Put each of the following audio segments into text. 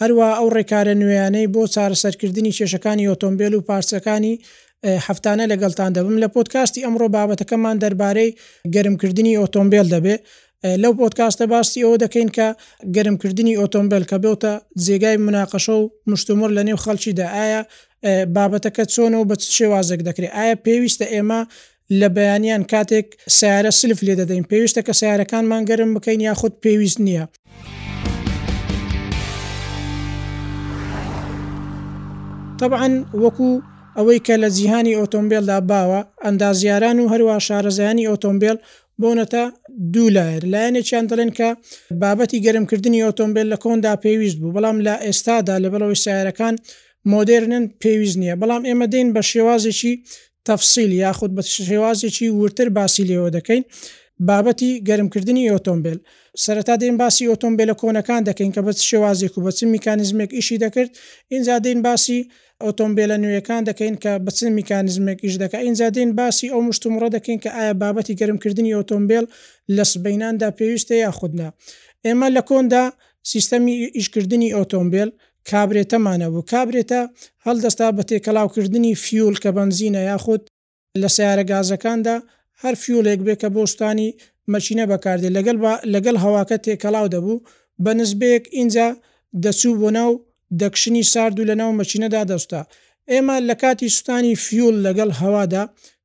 هەروەها ئەو ڕێکارە نوێیانەی بۆ چارەسەرکردنی کێشەکانی ئۆتۆمبێل و پارچەکانی هەفتانە لەگەڵتان دەبم لە پۆدکاستی ئەمڕۆ بابەتەکەمان دەربارەی گەرمکردنی ئۆتۆمبێل دەبێ لەو پۆدکاستە باسی ئەوە دەکەین کە گەرمکردنی ئۆتۆمبێل کە بێتە جێگای مناقەشە و مشتومڕ لە نێو خەڵکیدا ئایا بابەتەکە چۆنەوە بە چ شێوازێک دەکرێت ئایا پێویستە ئێمە لە بەیانیان کاتێک سەیارە سلف لێ دەدەین پێویستە کە سەیارەکانمان گەرم بکەین یاخود پێویست نییە؟ تەبعەن وەکو ئەوەی کە لە جیهانی ئۆتۆمبیلدا باوە ئەندازیاران و هەروە شارەزایانی ئۆتۆمبیل بۆنەتە دوو لایەن لایەنێکیان دەڵێن کە بابەتی گەرمکردنی ئۆتۆمبیل لە کۆندا پێویست بوو بەڵام لە ئێستادا لەبەرەوەی سیارەکان مۆدێرنن پێویست نییە بەڵام ئێمە دێن بە شێوازێکی تەفسیل یاخود بە شێوازێکی وردتر باسی لێوە دەکەین بابەتی گەرمکردنی ئۆتۆمبێل. سەرەتا دێین باسی ئۆتۆمبێلە کۆنەکان دەکەین کە بە چ شێوازێک و بە چ میکانیزمێک ئیشی دەکرد، ئینجا دێین باسی ئۆتۆمبێلە نوێیەکان دەکەین کە بە چ میکانیزمێک ئیش دەکا، ئینجا دێین باسی ئەو مشتومڕە دەکەین کە ئایا بابەتی گەرمکردنی ئۆتۆمبێل لە سبەیناندا پێویستە یاخود نا. ئێمە لە کۆندا سیستەمی ئیشکردنی ئۆتۆمبێل کابرێتەمان هەبوو، کابرێتە هەڵدەستا بە تێکەڵاو کردنی فیول کە بەنزینە یاخود لە سەیارە گازەکاندا هەر فیولێک بێ کە بۆ سوتانی مەکینە بەکاردێ لەگەل با لەگەڵ هەواکە تێکەڵاو دەبوو بە نسبەیەک ئینجا دەچوو بۆ ناو دەکشنی سارد و لە ناو مەکینەدا دەسوتا ئێمە لە کاتی سوتانی فیول لەگەڵ هەوادا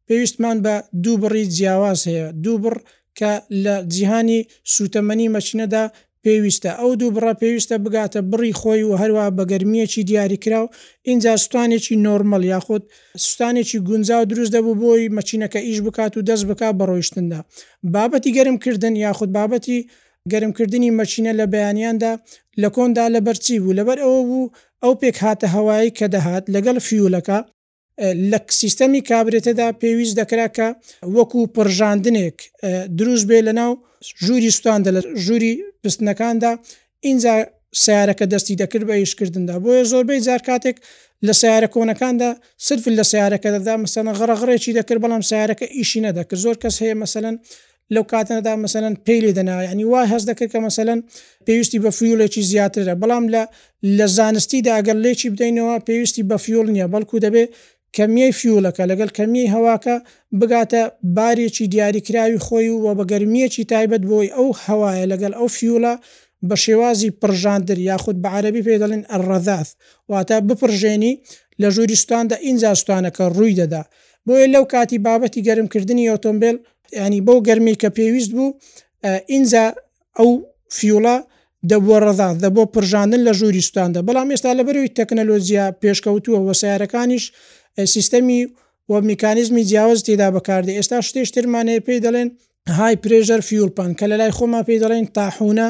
پێویستمان بە دوو بڕی جیاواز هەیە، دوو بڕ کە لە جیهانی سووتەمەنی مەکینەدا پێویستە. ئەو دوو بڕە پێویستە بگاتە بڕی خۆی و هەروەها بە گەرمییەکی دیاریکراو، ئینجا ستانێکی نۆرمەل یاخود ستانێکی گونجاو دروست دەبوو بۆ ئەوەی مەکینەکە ئیش بکات و دەست بکات بە ڕۆیشتندا. بابەتی گەرمکردن یاخود بابەتی گەرمکردنی مەکینە لە بەیانیاندا لە کۆندا لەبەر چی بوو؟ لەبەر ئەوە بوو ئەو پێکهاتە هەوایەی کە دەهات لەگەڵ فیوولەکە، لە سیستەمی کابرێتەدا پێویست دەکرا کە وەکو پرژاندنێک دروست بێ لە ناو ژووری سوستاندە لە ژووری پستنەکاندا ئینجا سیارەکە دەستی دەکرد بە ئیشکردندا بۆیە زۆربەی جار کاتێک لە سیارە کۆنەکاندا سرف لە سیارەکە دەدا مەسەنە غەڕغڕێکی دەکرد بەڵام سیارەکە ئیشی نەدەکرد زۆر کەس هەیە مەسەن لەو کاتەدا مەسەەن پێی لێ دەنا ینی وا هەز دەکرد کە مەسەەن پێویستی بە فیولێکی زیاترە بەڵام لە لە زانستی داگەل لێکی بدەینەوە پێویستی بە فیول نییە بەڵکو دەبێت کەمیەی فیولەکە لەگەڵ کەمیەی هەواکە بگاتە بارێکی دیاریکراوی خۆی و بە گەرمیەکی تایبەت بۆی ئەو هەوایە لەگەڵ ئەو فیولە بە شێوازی پرژاندر یاخود بە عربی پێ دەڵێن ئەڕەداث واتە بپڕژێنی لە ژووری سوستاندا ئینجا سوستانەکە ڕووی دەدا بۆیە لەو کاتی بابەتی گەرمکردنی ئۆتۆمبیل یانی بەو گەرمی کە پێویست بوو ئینجا ئەو فیوڵە دەبووە ڕەدا دە بۆ پرژاندن لە ژووری سووتاندە بەڵام ئێستا لە بەرەوەی تەکنەلۆجییا پێشکەوتووە وە سیارەکانیش سیستەمی و میکانیزمی جیاواز تێدا بەکاردێ ئێستا شتێشترمانەیە پێی دەڵێن های پرێژەر فیول پان کە لە لای خۆما پێی دەڵێن تاحونە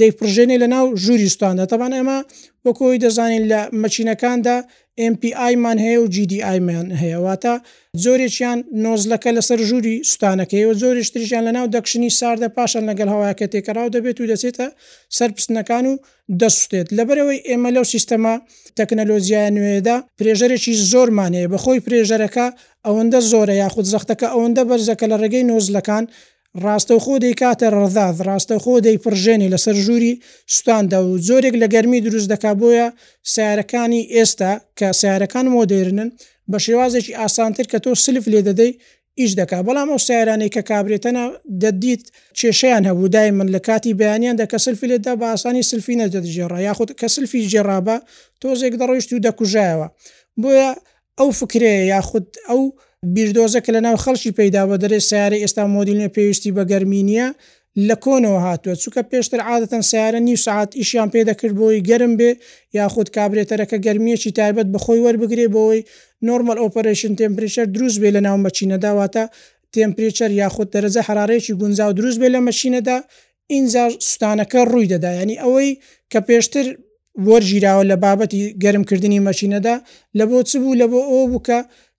دەیپڕژێنێ لە ناو ژووری سوتاندا تەبان ئێمە وەکو ئەوی دەزانین لە مەچینەکاندا MPI مان هەیە و GDI مان هەیە واتە زۆرێکیان نۆزلەکە لەسەر ژووری سوتانەکەی و زۆریش تریشیان لە ناو دەکشنی ساردە پاشان لەگەڵ هەوایەکە تێکەڕاو دەبێت و دەچێتە سەر پسنەکان و دەسوتێت لەبەرەوەی ئێمە لەو سیستەمە تەکنەلۆجیایە نوێیەدا پرێژەرێکی زۆرمان هەیە بەخۆی پرێژەرەکە ئەوەندە زۆرە یاخود زەختەکە ئەوەندە بەرزە کە لە ڕێگەی نۆزلەکان ڕاستەوخۆ دەیکاتە ڕەذاذ، ڕاستەوخۆ دەیپڕژێنێ لەسەر ژووری سوتاندا و جۆرێک لە گەرمی دروست دەکات، بۆیە سەیارەکانی ئێستا کە سەیارەکان مۆدێرنن بە شێوازێکی ئاسانتر کە تۆ سلف لێ دەدەی ئیش دەکات، بەڵام ئەو سەیارانەی کە کابرێتەنا دەتدیت کێشەیان هەبوو دایمەن لە کاتی بەیانیاندا کە سلفی لێ دەدا بە ئاسانی سلفی نەدەجێڕا یاخود کە سلفیش جێڕابا تۆزێک دەڕۆیشت و دەکوژایەوە، بۆیە ئەو فکرەیە یاخود ئەو بیردۆزە کە لەناو خەڵکی پەیدا بۆ دەرێت سەیارەی ئێستا مۆدیل نوێ پێویستی بە گەرمی نییە لە کۆنەوە هاتووە چونکە پێشتر عادەتەن سەیارە نیو سەعات ئیشیان پێ دەکرد بۆی گەرم بێ یاخود کابرێتەرەکە گەرمیەکی تایبەت بە خۆی وەربگرێ بۆی نۆرمەل ئۆپەرەیشن تێمپرێچەر دروست بێ لەناو مەکینەدا واتە تێمپرێچەر یاخود دەرەجە حەرارەیەکی گونجاو دروست بێ لە مەکینەدا ئینجاش سوتانەکە ڕووی دەدا یانی ئەوەی کە پێشتر وەرگیراوە لە بابەتی گەرم کردنی مەکینەدا لەبۆ چ بوو لەبۆ ئەوە بوو کە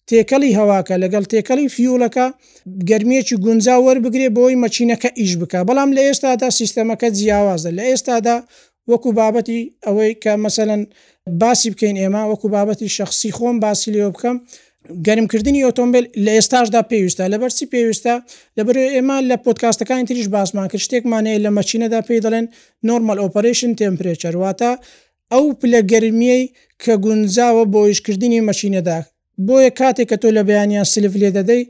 تێکەڵی هەواکە لەگەڵ تێکەڵی فیوڵەکە گەرمیەکی گونجا وەربگرێ بۆی مەکینەکە ئیش بکا بەڵام لە ئێستادا سیستەمەکە جیاوازە لە ئێستادا وەکو بابەتی ئەوەی کە مەسەلەن باسی بکەین ئێمە وەکو بابەتی شخصی خۆم باسی لێوە بکەم گەرمکردنی ئۆتۆمبیل لە ئێستاشدا پێویستە لەبەر چی پێویستە لەبەر ئێمە لە پۆتکاستەکانی تریش باسمان کرد شتێکمانەیە لە مەچینەدا پێی دەڵێن نۆرمەل ئۆپەرەیشن تێمپرێچەر واتە ئەو پلە گەرمیەی کە گونجاوە بۆ ئیشکردنی مەچینەدا بۆیە کاتێک کە تۆ لە بەیانیان سلف لێ دەدەی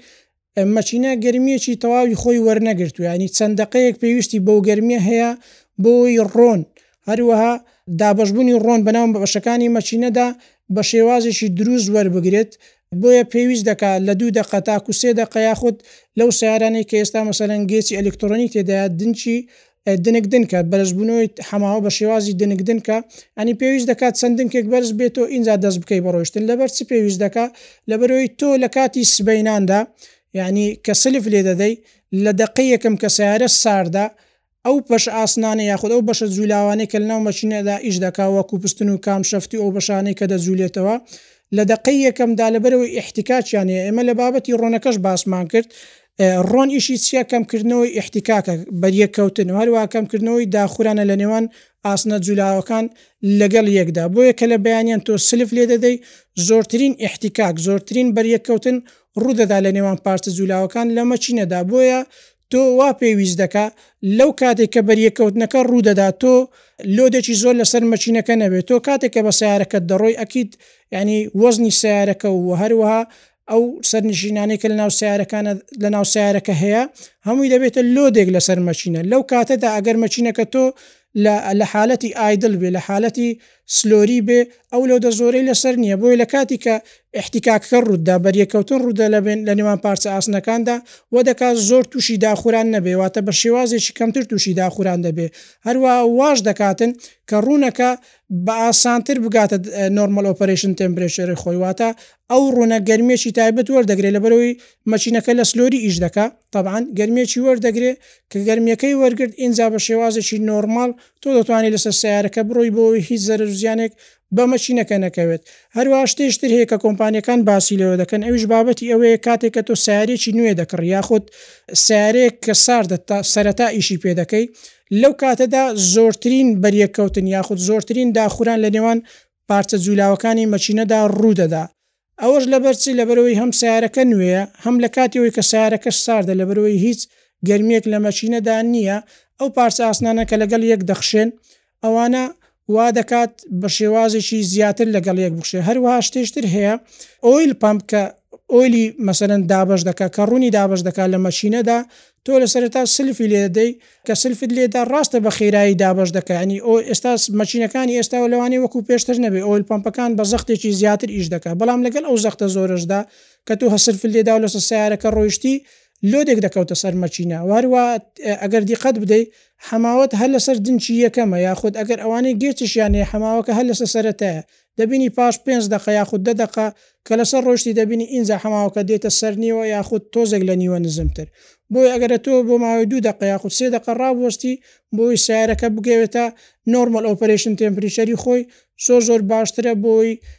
مەکینە گەرمیەکی تەواوی خۆی وەرنەگرتووە یانی چەند دەقەیەک پێویستی بەو گەرمیە هەیە بۆی ڕۆن هەروەها دابەشبوونی ڕۆن بەناو بەشەکانی مەکینەدا بە شێوازێکی دروست وەربگرێت بۆیە پێویست دەکات لە دوو دەقە تاکو سێ دەقە یاخود لەو سیارانەی کە ئێستا مەسەرەن گێچی ئەلکترۆنی تێدایە دنچی دنکدنکە، بەرزبوونەوەی حەماوە بە شێوازی دنکدنکە، یانی پێویست دەکات چەند دنکێک بەرز بێتەوە ئینجا دەست بکەی بە ڕۆشتن لەبەر چ پێویست دەکا لەبەرەوەی تۆ لە کاتی سبەیناندا یانی کە سلف لێ دەدەی لە دەقە یەکەم کە سیارە ساردە ئەو پەش ئاسنانە یاخود ئەو بەشە جوولاوانەی کە لەناو مەشینەدا ئیش دەکا وەکو پستن و کام شەفتی ئەو بەشانەی کە دەجولێتەوە لە دەقەی یەکەمدا لەبەرەوەی ئیحتیکاکیان هەیە ئێمە لە بابەتی ڕۆنەکەش باسمان کرد ڕۆن ئیشی چیە کەمکردنەوەی ئیحتیکاکە، بەریەککەوتن، و هەروەها کەمکردنەوەی داخورانە لە نێوان ئاسنە جولاوەکان لەگەڵ یەکدا، بۆیە کە لە بەیانیان تۆ سلف لێدەدەی زۆرترین ئیحتیکاک، زۆرترین بەریەککەوتن، ڕوودەدا لە نێوان پارچە جولاوەکان لە مەکینەدا، بۆیە تۆ وا پێویست دەکا لەو کاتەی کە بەریەککەوتنەکە ڕوودەدا تۆ لۆدێکی زۆر لەسەر مەکینەکە نەبێت، تۆ کاتێک کە بە سەیارەکەت دەڕۆی ئەکید یانی وەزنی سەیارەکە و هەروەها ئەو سەرنشینانەی کە لەناو سیارەکانە لەناو سیارەکە هەیە هەمووی دەبێتە لۆدێک لەسەر مەچینە لەو کاتەدا ئەگەر مەچینەکە تۆ لە حالەتی ئایدل بێ لە حالەتی سلۆری بێ ئەو لەو دە زۆرەی لەسەر نییە بۆی لە کاتی کە احتیکاکەکە ڕوودا بەریەکەوتن ڕوودە لەبێن لە نێوان پارچە ئاسنەکاندا و دەکات زۆر تووشی داخوران نەبێواتە بە شێوازێکی کەمتر تووشی داخوران دەبێ هەروە واش دەکاتن کە ڕوونەکە بە ئاسانتر بگاتە نۆرمەل ئۆپەرەیشن تێمپرێچێری خۆی واتە ئەو ڕوونە گەرمێکی تایبەت وەردەگرێت لەبەرەوەی مەچینەکە لە سلۆری ئیش دەکا تەبان گەرمێکی وەردەگرێت کە گەرمیەکەی وەرگرت ئینجا بە شێوازێکی نۆرمال تۆ دەتوانانی لەسەر سیارەکە بڕۆی بۆی هیچ زەرزیانێک بە مەچینەکە نەکەوێت هەرواشتێشتر هەیە کە کۆمپانیەکان باسی لەوە دەکەن ئەوش بابەتی ئەوەیە کاتێک کە تۆ سیارێکی نوێ دەکڕ یاخود سیارێک کە ساردە تا سەرەتا ئیشی پێ دەکەی لەو کاتەدا زۆرترین بەریەککەوتن یاخود زۆرترین داخوران لە نێوان پارچە جوولاوەکانی مەکینەدا ڕوو دەدا. ئەوەش لەبەر چ؟ لەبەرئەوەی هەم سەیارەکە نوێیە، هەم لە کاتی ئەوەی کە سەیارەکەش ساردە لەبەرئەوەی هیچ گەرمییەک لە مەکینەدا نییە، ئەو پارچە ئاسنانە کە لەگەڵ یەک دەخشێن ئەوانە وا دەکات بە شێوازێکی زیاتر لەگەڵ یەک بکشێ هەروەها شتێش تر هەیە ئۆیل پەمپ کە ئۆیلی مەسەلەن دابەش دەکا کە ڕوونی دابەش دەکا لە مەشینەدا تۆ لە سەرەتا سلفی لێ دەدەی کە سلفت لێدا ڕاستە بە خێرایی دابەش دەکا یانی ئۆ ئێستا مەشینەکانی ئێستا و لەوانەیە وەکوو پێشتر نەبێ ئۆیل پەمپەکان بە زەختێکی زیاتر ئیش دەکا بەڵام لەگەڵ ئەو زەختە زۆرەشدا کە تۆ هە سلفت لێدا و لەسەر سەیارەکە ڕۆیشتی لۆدێک دەکەوتە سەر مەکینە و هەروا ئەگەر دیقەت بدەی حەماوەت هەر لەسەر دنچی یەکەمە یاخود ئەگەر ئەوانەی گێچشیان هەیە حەماوەکە هەر لەسە سەرەتایە دەبینی پاش پێنج دەقە یاخود دە دەقە کە لەسەر ڕۆشتی دەبینی ئینجا حەماوەکە دێتە سەر نیوە یاخود تۆزێک لە نیوە نزمتر بۆی ئەگەرە تۆ بۆ ماوەی دوو دەقە یاخود سێ دەقە ڕابوەستی بۆی سیارەکە بگەوێتە نۆرمەل ئۆپەرەیشن تێمپریچەری خۆی زۆر زۆر باشترە بۆی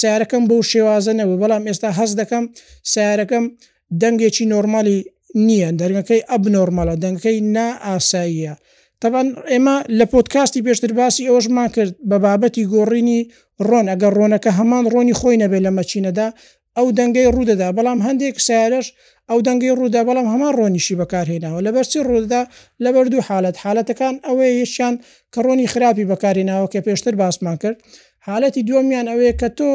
سەیارەکەم بەو شێوازە نەبوو بەڵام ئێستا هەست دەکەم سەیارەکەم دەنگێکی نۆرمالی نیە دەنگەکەی ئەب نۆرمالە دەنگەکەی نا ئاساییە تەبعەن ئێمە لە پۆدکاستی پێشتر باسی ئەوەشمان کرد بە بابەتی گۆڕینی ڕۆن ئەگەر ڕۆنەکە هەمان ڕۆنی خۆی نەبێت لە مەچینەدا ئەو دەنگەی ڕوودەدا بەڵام هەندێک سارەش ئەو دەنگی ڕوودا بەڵام هەمان ڕۆنیشی بەکارهێناوە لەبەرچی ڕوودا لەبەر دوو حالت حالەتەکان ئەوەیە یەکیان کە ڕۆنی خراپی بەکارهێناوە کە پێشتر باسمان کرد حالەتی دووەمیان ئەوەیە کە تۆ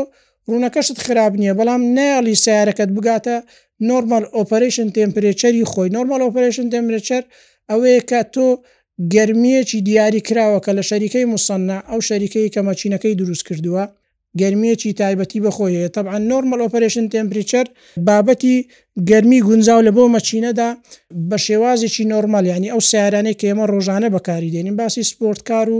ڕوونەکەشت خراپ نییە بەڵام نایەڵی سەیارەکەت بگاتە نۆرمەل ئۆپەرەیشن تێمپرێچەری خۆی نۆرمەڵ ئۆپەرەیشن تێمپرێچەر ئەوەیە کە تۆ گەرمییەکی دیاری کراوە کە لە شەریکەی موسەننا ئەو شەریکەی کە مەکینەکەی دروست کردووە گەرمییەکی تایبەتی بە خۆی هەیە تەبعەن نۆرمەڵ ئۆپەرەیشن تێمپریچەر بابەتی گەرمی گونجاو لە بۆ مەکینەدا بە شێوازێکی نۆرماڵ یانی ئەو سیارانەی کە ئێمە ڕۆژانە بەکاری دێنین باسی سپۆرتکار و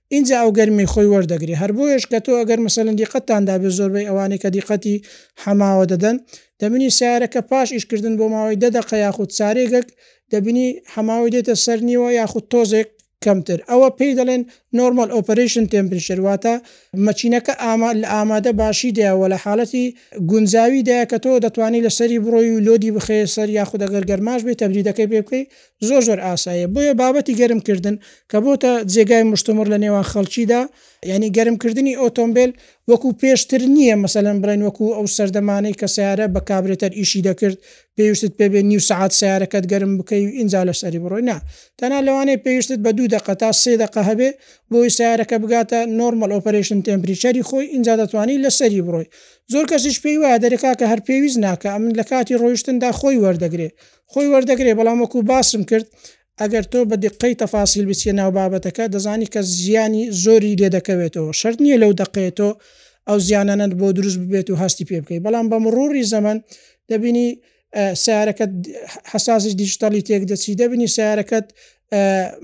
ئینجا ئەو گەرمی خۆی وەردەگرێ هەر بۆیەش کە تۆ ئەگەر مەسەلەن دیقەتتان دابێ زۆربەی ئەوانەی کە دیقەتی حەماوە دەدەن دەبینی سەیارەکە پاش ئیش کردن بۆ ماوەی دە دەقە یاخود چارێگەک دەبینی حەماوەی دێتە سەر نیوە یاخود تۆزێک کەمتر ئەوە پێی دەڵێن نۆرمەل ئۆپەرەیشن تێمپریچەر واتە مەکینەکە ئاما لە ئامادە باشی دایە وە لە حاڵەتی گونجاوی دایە کە تۆ دەتوانی لەسەری بڕۆی و لۆدی بخەیە سەر یاخود ئەگەر گەرماش بێ تەبریدەکەی پێ بکەی زۆر زۆر ئاساییە بۆیە بابەتی گەرم کردن کە بۆتە جێگای مشتومڕ لە نێوان خەڵکیدا یانی گەرم کردنی ئۆتۆمبێل وەکو پێشتر نییە مەسەلەن بڵێن وەکو ئەو سەردەمانەی کە سەیارە بە کابرێتەر ئیشی دەکرد پێویستت پێ بێ نیو سەعات سەیارەکەت گەرم بکەی و ئینجا لە سەری بڕۆی نا تەنها لەوانەیە پێویستت بە دوو دەقە تا سێ دەقە هەبێ بۆی سەیارەکە بگاتە نۆرمەڵ ئۆپەرەیشن تێمپریچەری خۆی ئینجا دەتوانی لە سەری بڕۆی زۆر کەسیش پێی وایە دەرێ کاکە هەر پێویست ناکا ئەمن لە کاتی ڕۆیشتندا خۆی وەردەگرێ خۆی وەردەگرێ بەڵام وەکو باسم کرد ئەگەر تۆ بە دقەی تەفاسیل بچیە ناو بابەتەکە دەزانی کە زیانی زۆری لێ دەکەوێتەوە شەرت نییە لەو دەقەیە تۆ ئەو زیانانەت بۆ دروست ببێت و هەستی پێ بکەیت بەڵام بە مڕوری زەمن دەبینی سارەکەت حسازی دیجتەڵی تێک دەچی دەبینی سارەکەت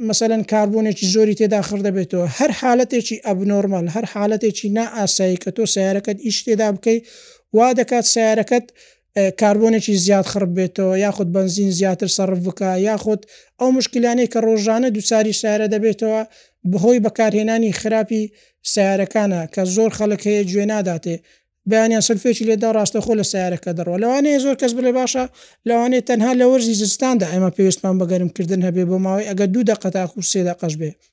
مەسەەن کاربوونێکی زۆری تێدا خڕ دەبێتەوە هەر حالەتێکی ئەبنۆرمال هەر حالەتێکی نا ئاسایی کە تۆ سارەکەت ئیش تێدا بکەیت وا دەکات سارەکەت کاربۆنێکی زیاد خڕ ببێتەوە یاخود بەنزین زیاتر سەرف بکا یاخود ئەو مشکلانەی کە ڕۆژانە دووچاری سیارە دەبێتەوە بەهۆی بەکارهێنانی خراپی سیارەکانە کە زۆر خەڵک هەیە گوێ ناداتێ بەیانیان سەلفێکی لێ دا ڕاستەوخۆ لە سیارەکە دەڕوا لەوانەیە زۆر کەس بڵێ باشە لەوانەیە تەنها لە وەرزی زستاندا ئێمە پێویستمان بە گەرمکردن هەبێ بۆ ماوەی ئەگەر دوو دەقە تاکوو سێ دەقەش بێ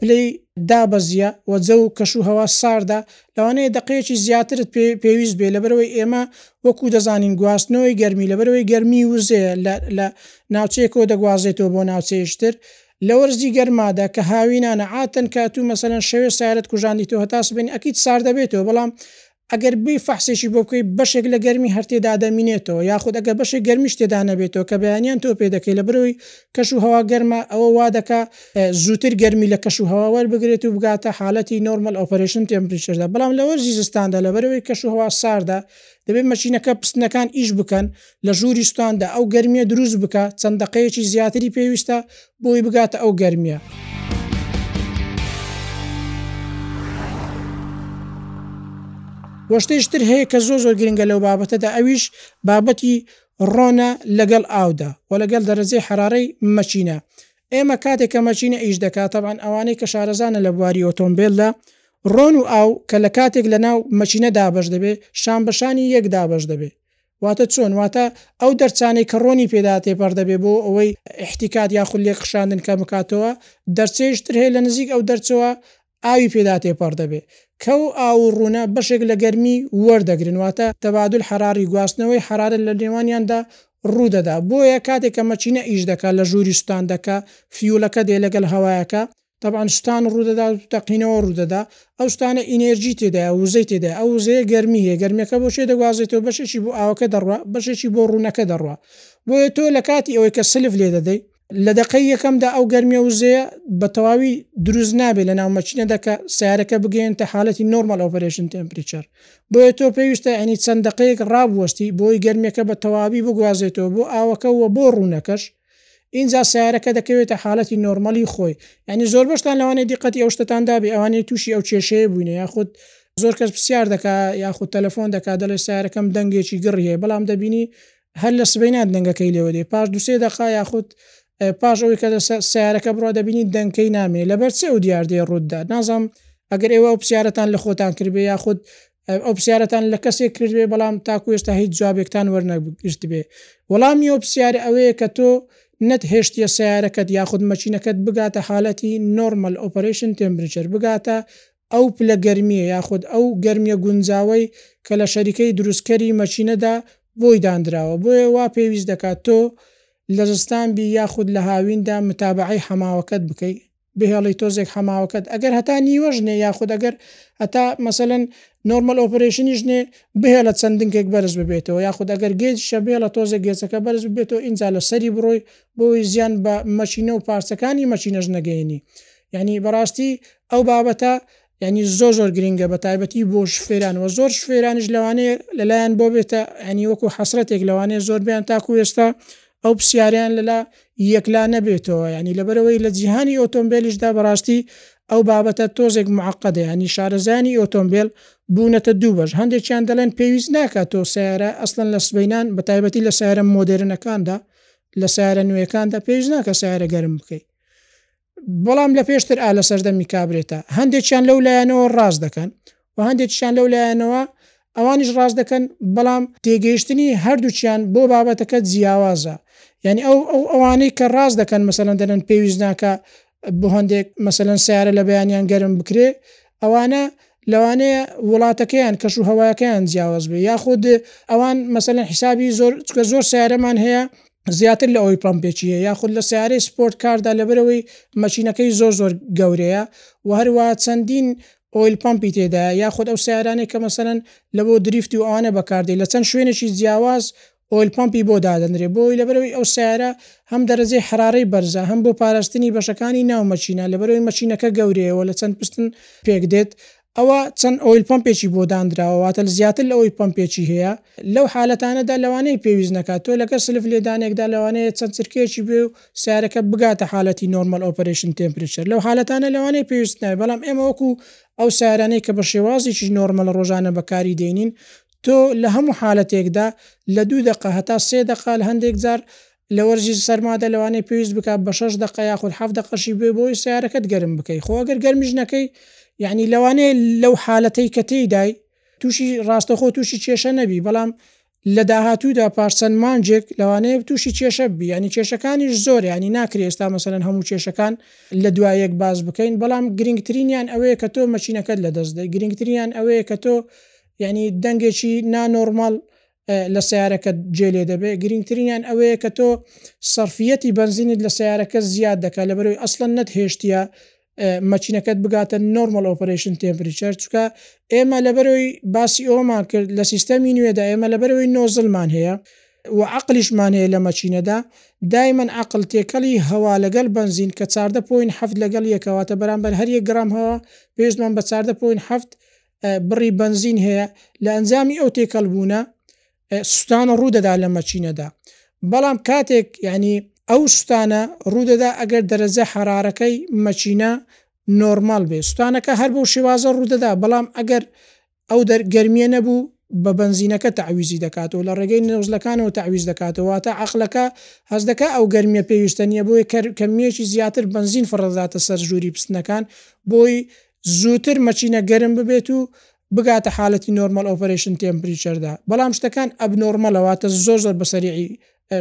پلەی دابەزییە و جەو و کەش و هەوا ساردە، لەوانەیە دەقەیەکی زیاترت پێ پێویست بێت، لەبەرئەوەی ئێمە وەکو دەزانین گواستنەوەی گەرمی لەبەرئەوەی گەرمی وزەیە لە لە ناوچەیەکەوە دەگوازێتەوە بۆ ناوچەیش تر لە وەرزی گەرمادا کە هاوینانە عاتەن کە تو مەسەلەن شەوێ سەیارەت کوژاندیتەوە هەتا سبەینێ ئەکید ساردەبێتەوە بەڵام ئەگەر بێی فەحسێکی بۆ بکەی بەشێک لە گەرمی هەر تێدادەمینێتەوە یاخود ئەگەر بەشێک گەرمیش تێدا نەبێتەوە کە بەیانیان تۆ پێ دەکەی لەبەرئەوەی کەش و هەوا گەرمە ئەوە وادەکا زووتر گەرمی لە کەش و هەوا وەربگرێت و بگاتە حالەتی نۆرمەل ئۆپەرەیشن تێمپریچەردا بەڵام لە وەرزی زستاندا لەبەرئەوەی کەش و هەوا ساردە دەبێت مەشینەکە پستنەکان ئیش بکەن لە ژووری سوتاندا ئەو گەرمیە دروست بکا چەند دەقەیەکی زیاتری پێویستە بۆی بگاتە ئەو گەرمیە. وە شتێش تر هەیە کە زۆ زۆر گرنگە لەو بابەتەدا ئەویش بابەتی ڕۆنە لەگەڵ ئاودا و لەگەڵ دەرەجەی حەرارەی مەچینە ئێمە کاتێک کە مەچینە ئیش دەکات تەبان ئەوانەی کە شارەزانە لە بواری ئۆتۆمبیلدا ڕۆن و ئاو کە لە کاتێک لە ناو مەچینە دابەش دەبێ شان بەشانی یەک دابەش دەبێ واتە چۆن؟ واتە ئەو دەرچانەی کە ڕۆنی پێدا تێپەڕ دەبێت بۆ ئەوەی ئیحتیکات یاخود لێکخشاندن کەم بکاتەوە، دەرچەیش تر هەیە لە نزیک ئەو دەرچەوە ئاوی پێدا تێپەڕ دەبێت، کە ئەو ئاو و ڕۆنە بەشێک لە گەرمی وەردەگرن، واتە تەبادول حەراڕی، گواستنەوەی حەرارەت لە نێوانیاندا ڕوو دەدا، بۆیە کاتێک کە مەکینە ئیش دەکات لە ژووری سوتاندەکە، فیولەکە دێ لەگەل هەوایەکە، تەبعەن شتان ڕوودەدات و تەقینەوە ڕوودەدا، ئەو شتانە ئینێرجی تێدایە، وزەی تێدایە، ئەو وزەیە گەرمی هەیە، گەرمیەکە بۆ کێ دەگوازێتەوە، بەشێکی بۆ ئاوەکە دەڕوا، بەشێکی بۆ ڕوونەکە دەڕوا، بۆیە تۆ لە کاتی ئەوەی کە سلف لێ دەدەی، لە دەقەی یەکەمدا ئەو گەرمیە وزەیە بە تەواوی دروست نابێت لە ناو مەکینەدا کە سەیارەکە بگەیەنێتە حالەتی نۆرمال ئۆپەرەیشن تێمپریچەر، بۆیە تۆ پێویستە یەعنی چەند دەقەیەک ڕابوەستی بۆ ئەوەی گەرمیەکە بە تەواوی بگوازێتەوە بۆ ئاوەکە و بۆ ڕوونەکەش، ئینجا سەیارەکە دەکەوێتە حالەتی نۆرمەلی خۆی یانی زۆر بەشتان لەوانەیە دیقەتی ئەو شتتان دابێ ئەوانەی تووشی ئەو کێشەیە بووینە یاخود زۆر کەس پرسیار دەکا یاخود تەلەفۆن دەکات دەڵێ سارەکەم دەنگێکی گڕی هەیە بەڵام دەبینی هەر لە سبینات دەنگەکەی لێوە دێ پاش دوسێ دەقا یاخود پاش ئەوی کە سارەکە بڕا دەبینی دەنگەکەی نامێ لەبەر چ ئەو دیاردەیە ڕوودا نازانم ئەگەر ئێوە پرسیارەتان لە خۆتان کردبێ یاخود ئەگەر ئەو پرسیارەتان لە کەسێک کردبێ بەڵام تاکو ئێستا هیچ جوابێکتان وەرنەگرتبێ، وەڵامی ئەو پرسیارە ئەوەیە کە تۆ نەت هێشتیە سەیارەکەت یاخود مەکینەکەت بگاتە حالەتی Normal Operation Temperature بگاتە ئەو پلە گەرمیە یاخود ئەو گەرمیە گونجاوەی کە لە شەریکەی دروستکەری مەکینەدا بۆی داندراوە بۆیە وا پێویست دەکات تۆ لە زستان بی یاخود لە هاویندا متابەعەی حەماوەکەت بکەی. بهێڵی تۆزێک حەماوەکەت ئەگەر هەتا نیوەش نێ یاخود ئەگەر هەتا مەسەلەن نۆرمەل ئۆپەرەیشنیش نێ بهێڵە چەند دنکێک بەرز ببێتەوە یاخود ئەگەر گێچیشە بهێڵە تۆزێک گێچەکە بەرز ببێتەوە ئینجا لە سەری بڕۆی بۆی زیان بە مەچینە و پارچەکانی مەچینەش نەگەیەنی یانی بەڕاستی ئەو بابەتە یانی زۆر زۆر گرینگە بەتایبەتی بۆ شفێران وە زۆر شفێرانیش لەوانەیە لەلایان بۆ بێتە ینی وەکو حەسرەتێک لەوانەیە زۆر بیان تاکو ئێستا ئەو پسیاریان لەلا یەکلا نەبێتەوە ینی لەبەرەوەی لە جیهانی ئۆتۆمبیلیشدا بەڕاستی ئەو بابەتە تۆزێک معقدە ینی شارەزانی ئۆتۆمبیل بوونەتە دوو بەش هەندێکیان دەڵێن پێویست ناکات تۆ سیارە ئەسڵەن لە سبەینان بە تایبەتی لە سارە مۆدررنەکاندا لە سارە نوێەکاندا پێویست ناکە سارە گەرم بکەیت بەڵام لە پێشتر ئا لە سەردەمی کابرێتا هەندێکیان لەو لایەنەوە ڕاست دەکەن و هەندێکیان لەو لایەنەوە ئەوانیش ڕاست دەکەن بەڵام تێگەیشتنی هەردووکیان بۆ بابەتەکە جیاوازە یعنی ئەو ئەو ئەوانەی کە ڕاست دەکەن مەسەلەن دەلێن پێویست ناکە بۆ هەندێک مەسەلەن سیارە لە بەیانیان گەرم بکرێ ئەوانە لەوانەیە وڵاتەکەیان کەش و هەوایەکەیان جیاواز بێ یاخود ئەوان مەسەلەن حیسابی زۆر چکە زۆر سیارەمان هەیە زیاتر لە ئەوەی پەمپێکی هەیە یاخود لە سیارەی سپۆرت کاردا لەبەرەوەی مەچینەکەی زۆر زۆر گەورەیە و هەروە چەندین ئۆیل پەمپی تێدا یاخود ئەو سیارانەی کە مەسەن لە بۆ دریفتی و ئەوانە بەکاردی لە چەند شوێنێکی جیاواز ئۆیل پەمپی بۆ دادەنرێ بۆی لەبەرەوەی ئەو سیارە هەم دەرەجەی حرارەی بەرزە هەم بۆ پاراستنی بەشەکانی ناو مەچینە لەبەرەوەی مەچینەکە گەورەیەوە لە چەند پستن پێک دێت ئەوا چەند ئۆیل پەمپێکی بۆ داندراوە واتە زیاتر لە ئەوەی پەمپێکی هەیە لەو حالەتانەدا لەوانەیە پێویست نەکات تۆ لەگەر سلف لێدانێکدا لەوانەیە چەند چرکەیەکی بێ و سیارەکە بگاتە حالەتی نۆرمەل ئۆپەرەیشن تێمپرێچەر لەو حالەتانە لەوانەیە پێویست نەبێت بەڵام ئێمە وەکو ئەو سیارانەی کە بە شێوازێکی نۆرمەل ڕۆژانە بەکاری دێنین تۆ لە هەموو حالەتێکدا لە دوو دەقە هەتا سێ دەقە هەندێک جار لە وەرزی سەرمادا لەوانەیە پێویست بکات بە شەش دەقە یاخود حەفت دەقەشی بێ بۆی سەیارەکەت گەرم بکەی خۆ ئەگەر گەرمیش نەکەی یعنی لەوانەیە لەو حالەتەی کە تێیدای تووشی ڕاستەخۆ تووشی کێشە نەبی بەڵام لە داهاتوودا پاش چەند مانجێک لەوانەیە تووشی کێشە بی ینی کێشەکانیش زۆر ینی ناکرێ ئێستا مەسەن هەموو کێشەکان لە دوایەک باز بکەین بەڵام گرنگترینیان ئەوەیە کە تۆ مەچینەکەت لە دەست دەی گرنگترینیان ئەوەیە کە تۆ ینی دەنگێکی نانۆرمال لە سەیارەکەت جێ لێ دەبێ گرینگترینیان ئەوەیە کە تۆ سەرفیەتی بەنزینت لە سەیارەکە زیاد دەکا لەبەرەوەی ئەسڵەن نەت هێشتیە مەکینەکەت بگاتە نۆرمەڵ ئۆپەرەیشن تێمپریچەر چونکە ئێمە لەبەرەوەی باسی ئەوەمان کرد لە سیستەمی نوێدا ئێمە لەبەرەوەی نۆزلمان هەیە و عەقڵیشمان هەیە لە مەکینەدا دایمەن عەقڵ تێکەڵی هەوا لەگەڵ بەنزین کە چاردە پۆین حەفت لەگەڵ یەکە واتە بەرامبەر هەر یەک گڕام هەوا پێویستمان بە چاردە پۆین حەفت بڕی بەنزین هەیە، لە ئەنجامی ئەو تێکەڵبوونە سوتانە ڕوودەدا لە مەچینەدا بەڵام کاتێک ینی ئەو سوتانە ڕوودەدا ئەگەر دەرەجە حەرارەکەی مەچینە نۆرمال بێ سوتانەکە هەر بۆ شێوازە ڕوودەدا بەڵام ئەگەر ئەو دەرگەرمیە نەبوو بە بەنزینەکە تعویزی دەکاتەوە لە ڕێگەی نەوزلەکانەوە تعویز دەکاتەوە تا عقلەکە هەز دەکە ئەو گەرمیە پێویستە نیە بۆی کەر کەمیەکی زیاتر بەنزین فڕداتە سەر ژووری پستنەکان بۆی زووتر مەچینە گەرم ببێت و بگاتە حالەتی نۆرمەل ئۆپەرەیشن تێمپریچەردا بەڵام شتەکان ئەبنۆرمەلە واتە زۆر زۆر بە سەریعی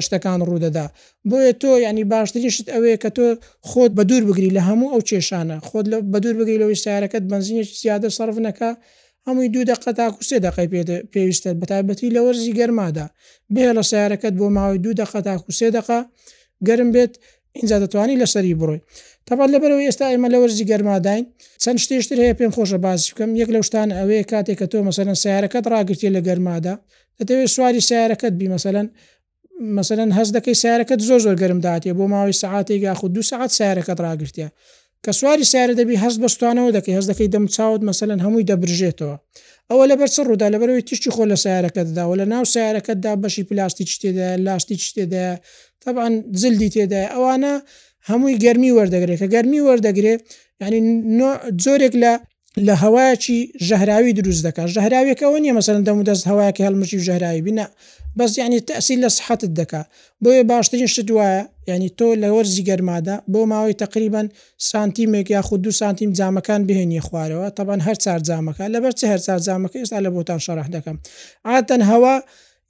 شتەکان ڕوودەدا بۆیە تۆ یعنی باشترین شت ئەوەیە کە تۆ خۆت بە دوور بگری لە هەموو ئەو کێشانە خۆت لە بە دوور بگری لەوەی سیارەکەت بەنزینێکی زیادە سەرف نەکا هەمووی دوو دەقە تاکو سێ دەقەی پێ پێویستە بە تایبەتی لە وەرزی گەرمادا بهێڵە سیارەکەت بۆ ماوەی دوو دەقە تاکو سێ دەقە گەرم بێت ئینجا دەتوانی لەسەری بڕۆی تەبعەن لەبەرئەوەی ئێستا ئێمە لەوەرزی گەرماداین چەند شتێش تر هەیە پێم خۆشە باسی بکەم یەک لەو شتانە ئەوەیە کاتێک کە تۆ مەسەلەن سەیارەکەت ڕاگرتیە لە گەرمادا دەتەوێت سواری سەیارەکەت بی مەسەلەن مەسەلەن هەست دەکەی سەیارەکەت زۆر زۆر گەرم داتێ بۆ ماوەی سەعاتێک یاخود دوو سەعات سەیارەکەت ڕاگرتیە کە سواری سەیارە دەبی هەست بە سوتانەوە دەکەی هەست دەکەی دەم و چاوت مەسەلەن هەمووی دەبرژێتەوە ئەوە لەبەر چ ڕوودا لەبەر ئەوەی تیشکی خۆر لە سەیارەکەتدا و لە ناو سەیارەکەتدا بەشی پلاستیکی تێدایە لاستیکی تێدایە تەبعەن جلدی تێدایە ئەوانە هەمووی گەرمی وەردەگرێ کە گەرمی وەردەگرێ یانی نۆع جۆرێک لە لە هەوایەکی ژەهراوی دروست دەکات ژەهراویەکە ئەوە نیە مەسەن دەم و دەست هەوایەکی هەڵمژی و ژەهراوی بنا بەس یعنی تەسی لە سحتت دەکات بۆیە باشترین شت وایە یعنی تۆ لە وەرزی گەرمادا بۆ ماوەی تقریبان سانتیمێک یاخود دو سانتیم جامەکان بهێنی خوارەوە تەبان هەر چار جامەکە لەبەر چ هەر چار جامەکە ئێستا لە بۆتان شەرح دەکەم عادەتەن هەوا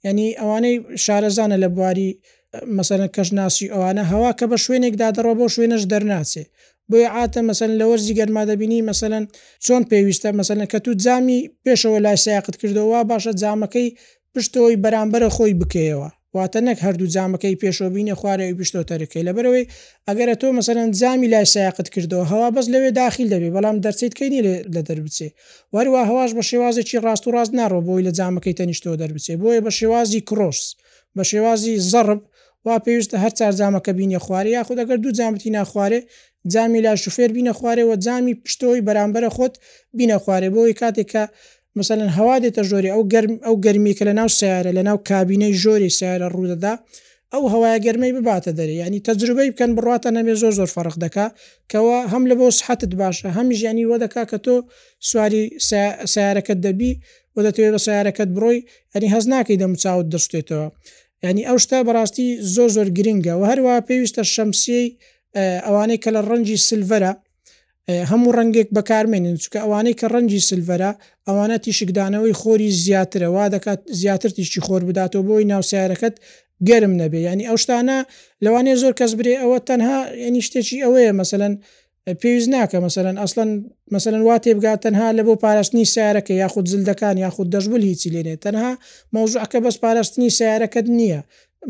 یانی ئەوانەی شارەزانە لە بواری مەسەلەن کەشناسی و ئەوانە هەوا کە بە شوێنێک دا دەڕوا بەو شوێنەش دەرناچێ بۆیە عاتە مەسەلەن لە وەرزی گەرما دەبینی مەسەلەن چۆن پێویستە مەسەلەن کە تو جامی پێشەوە لای سایەقت کردەوە وا باشە جامەکەی پشتەوەی بەرامبەرە خۆی بکەیەوە واتە نەک هەردوو جامەکەی پێشەوە بینێ خوارەوەی پشتەوە تەرک کەی لەبەرئەوەی ئەگەر ئەتۆ مەسەلەن جامی لای سایەقت کردەوە هەوا بەس لەوێ داخیل دەبێ بەڵام دەرچەی تکەی نیە لێ لە دەربچێ وە هەروە هەواش بە شێوازێکی ڕاست و ڕاست ناڕۆ بۆی لە جامەکەی تەنیشتەوە دەربچێ بۆیە بە شێوازی کرۆس بە شێوازی زەڕب وا پێویستە هەر چار جامەکە بینیە خوارێ یاخود ئەگەر دوو جامت هینا خوارێ جامی لای شوفێر بینە خوارێ وە جامی پشتەوەی بەرامبەرە خۆت بینە خوارێ بۆی کاتێک کە مەسەلەن هەوا دێتە ژۆرێ ئەو گەرم ئەو گەرمیە کە لەناو سەیارە لەناو کابینەی ژۆرێ سەیارە ڕوودەدا ئەو هەوایە گەرمەی بباتە دەرێ یانی تەجروبەی بکەن بڕواتان نەبێ زۆر زۆر فەرق دەکا کەوا هەم لەبۆ سحەتت باشە هەمیش یانی وە دەکا کە تۆ سواری سە سەیارەکەت دەبی وە دەتەوێ بە سەیارەکەت بڕۆی یانی هەست ناکەی دەموو چاوت دەسوتێتەوە یانی ئەو شتە بەڕاستی زۆر زۆر گرینگە وە هەروا پێویستە شەمسیەی ئەوانەی کە لە ڕەنجی سلڤەرە هەموو ڕەنگێک بەکارمێنن چکە ئەوانەی کە ڕەنجی سلڤەرە ئەوانە تیشکدانەوەی خۆری زیاترە وا دەکات زیاتر تیشکی خۆر بداتەوە بۆی ناوسیارەکەت گەرم نەبێ ینی ئەو شتانە لەوانێ زۆر کەس برێ ئەوە تەنها ینی شتێکی ئەوەیە مەمثلەن پێویست ناکە مەمثلەن ئەسڵەن مەمثلەن وا تێبگات تەنها لە بۆ پاراستنی سیارەکە یاخود زلدەکان یاخود دەشبول هیچی لێنێ تەنها مەوزعکە بەس پاراستنی سیارەکەت نییە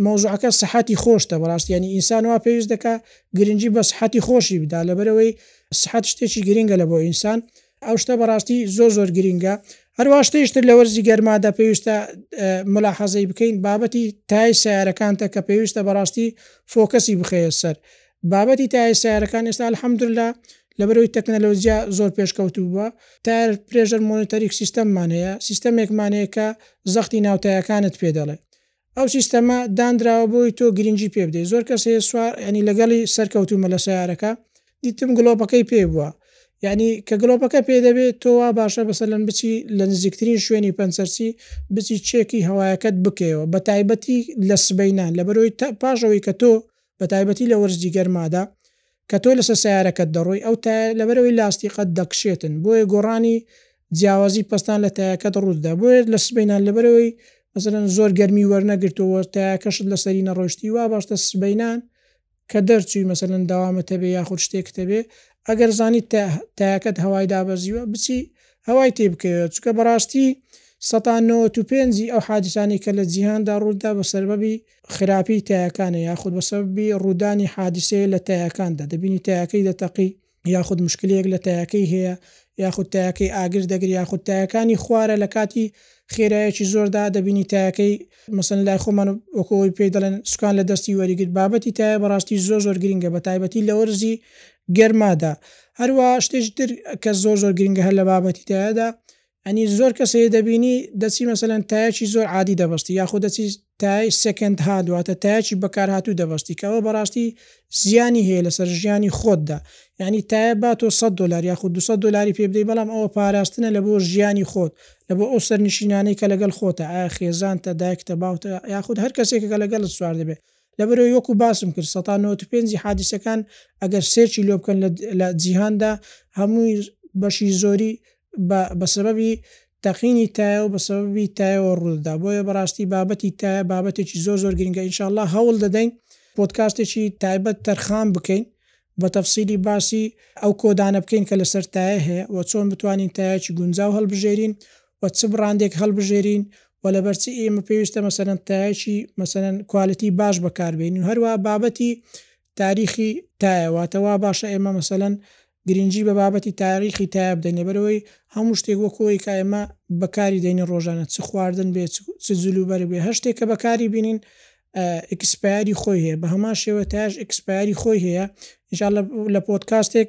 مەوزوعەکە سەحەتی خۆشتە بەڕاستی یانی ئینسان وا پێویست دەکا گرنگی بە سەحەتی خۆشی بدا لەبەرئەوەی سەحەت شتێکی گرنگە لە بۆ ئینسان ئەو شتە بەڕاستی زۆر زۆر گرنگە هەروا شتێکی تر لە وەرزی گەرمادا پێویستە ملاحەزەی بکەین بابەتی تای سیارەکانتە کە پێویستە بەڕاستی فۆکەسی بخەیە سەر بابەتی تای سیارەکان ئێستا الحەمدللا لەبەرەوەی تەکنەلۆجیا زۆر پێشکەوتوو بووە تار پرێژەر مۆنیتەریک سیستەممان هەیە سیستەمێکمان هەیە کە زەختی ناوتایەکانت پێ دەڵێ ئەو سیستەمە داندراوە بۆی تۆ گرنگی پێ بدەی زۆر کەس هەیە سوار یانی لەگەڵی سەرکەوتومە لە سەیارەکە دیتم گڵۆپەکەی پێ بوە یانی کە گڵۆپەکە پێ دەبێ تۆ وا باشە بەسەلەن بچی لە نزیکترین شوێنی پەنچەرچی بچی چێکی هەوایەکەت بکەیەوە بە تایبەتی لە سبەینان لەبەرئەوەی تا پاش ئەوەی کە تۆ بە تایبەتی لە وەرزی گەرمادا کە تۆ لەسەر سەیارەکەت دەڕۆی ئەو تایە لەبەرئەوەی لاستیقە دەکشێتن بۆیە گۆڕانی جیاوازی پەستان لە تایەکەت ڕووتدا بۆیە لە سبەینان لەبەرئەوەی مەسەلەن زۆر گەرمی وەرنەگرتووە و تایەکەشت لەسەری نەڕۆیشتی واباشتە سبەینان کە دەرچووی مەسەلەن دەوامت هەبێ یاخود شتێکت هەبێ ئەگەر زانیت تایەکەت هەوای دابەزیوە بچی هەوای تێ بکەوێ چونکە بەڕاستی سەتا نەوەت و پێنجی ئەو حادیسانەی کە لە جیهاندا ڕووتدا بەسەربەبی خراپیی تایەکانە یاخود بە سەبەبی ڕوودانی حادیسەیە لە تایەکاندا، دەبینی تایەکەی دەتەقی یاخود مشکلەیەک لە تایەکەی هەیە یاخود تایەکەی ئاگر دەگری یاخود تایەکانی خوارە لە کاتی خێرایەکی زۆردا دەبینی تایەکەی مەسەن لای خۆمان وەکو ئەوەی پێی دەڵێن سوکان لە دەستی وەریگرت بابەتی تایە بەڕاستی زۆر زۆر گرینگە بە تایبەتی لە وەرزی گەرمادا هەروا شتێکی تر کە زۆر زۆر گرینگە هەر لە بابەتی تایەدا ئەنی زۆر کەس هەیە دەبینی دەچی مەسەلەن تایەکی زۆر عادی دەبەستی یاخۆ دەچی تای سێکەند هاند واتە تایەکی بەکارهاتوو دەبەستی کە ئەوە بەڕاستی زیانی هەیە لەسەر ژیانی خۆتدا یعنی تایە با تۆ 100 دلار یاخود 200 دلاری پێ بدەی بەڵام ئەوە پاراستنە لە بۆ ژیانی خۆت لە بۆ ئەو سەرنشینانەی کە لەگەڵ خۆتە ئایا خێزانتە دایکتە باوتە یاخود هەر کەسێکە کە لەگەڵت سوار دەبێت لەبەرئەوەی وەکو باسم کرد سەتا نەوەت و پێنجی حادیسەکان ئەگەر سێرچی لۆ بکەن لە جیهاندا هەمووی بەشی زۆری بە بەسەبەبی تەقینی تایەو بەسەبەبی تایەوە ڕوودەدا بۆیە بەڕاستی بابەتی تایە بابەتێکی زۆر زۆر گرنگە ان شاء اللە هەوڵ دەدەین پۆدکاستێکی تایبەت تەرخان بکەین بە تەفسیلی باسی ئەو کۆدانە بکەین کە لەسەر تایە هەیە و چۆن بتوانین تایەکی گونجاو هەڵبژێرین و چ بڕاندێک هەڵبژێرین و لەبەر چ ئێمە پێویستە مەسەلەن تایەکی مەسەلەن کوالیتی باش بەکار بێنین و هەروەها بابەتی تاریخی تایە واتە وا باشە ئێمە مەسەلەن گرینگی بە بابەتی تاریخی تایە بدەین لەبەر ئەوەی هەموو شتێک وەکو ئەوەی کە ئێمە بەکاری دێنین ڕۆژانە چ خواردن بێ چ جل و بەرگ بێ هەر شتێک کە بەکاری بینین ئێکسپایەری خۆی هەیە بە هەمان شێوە تایش ئێکسپایەری خۆی هەیە ان شاء اللە لە پۆدکاستێک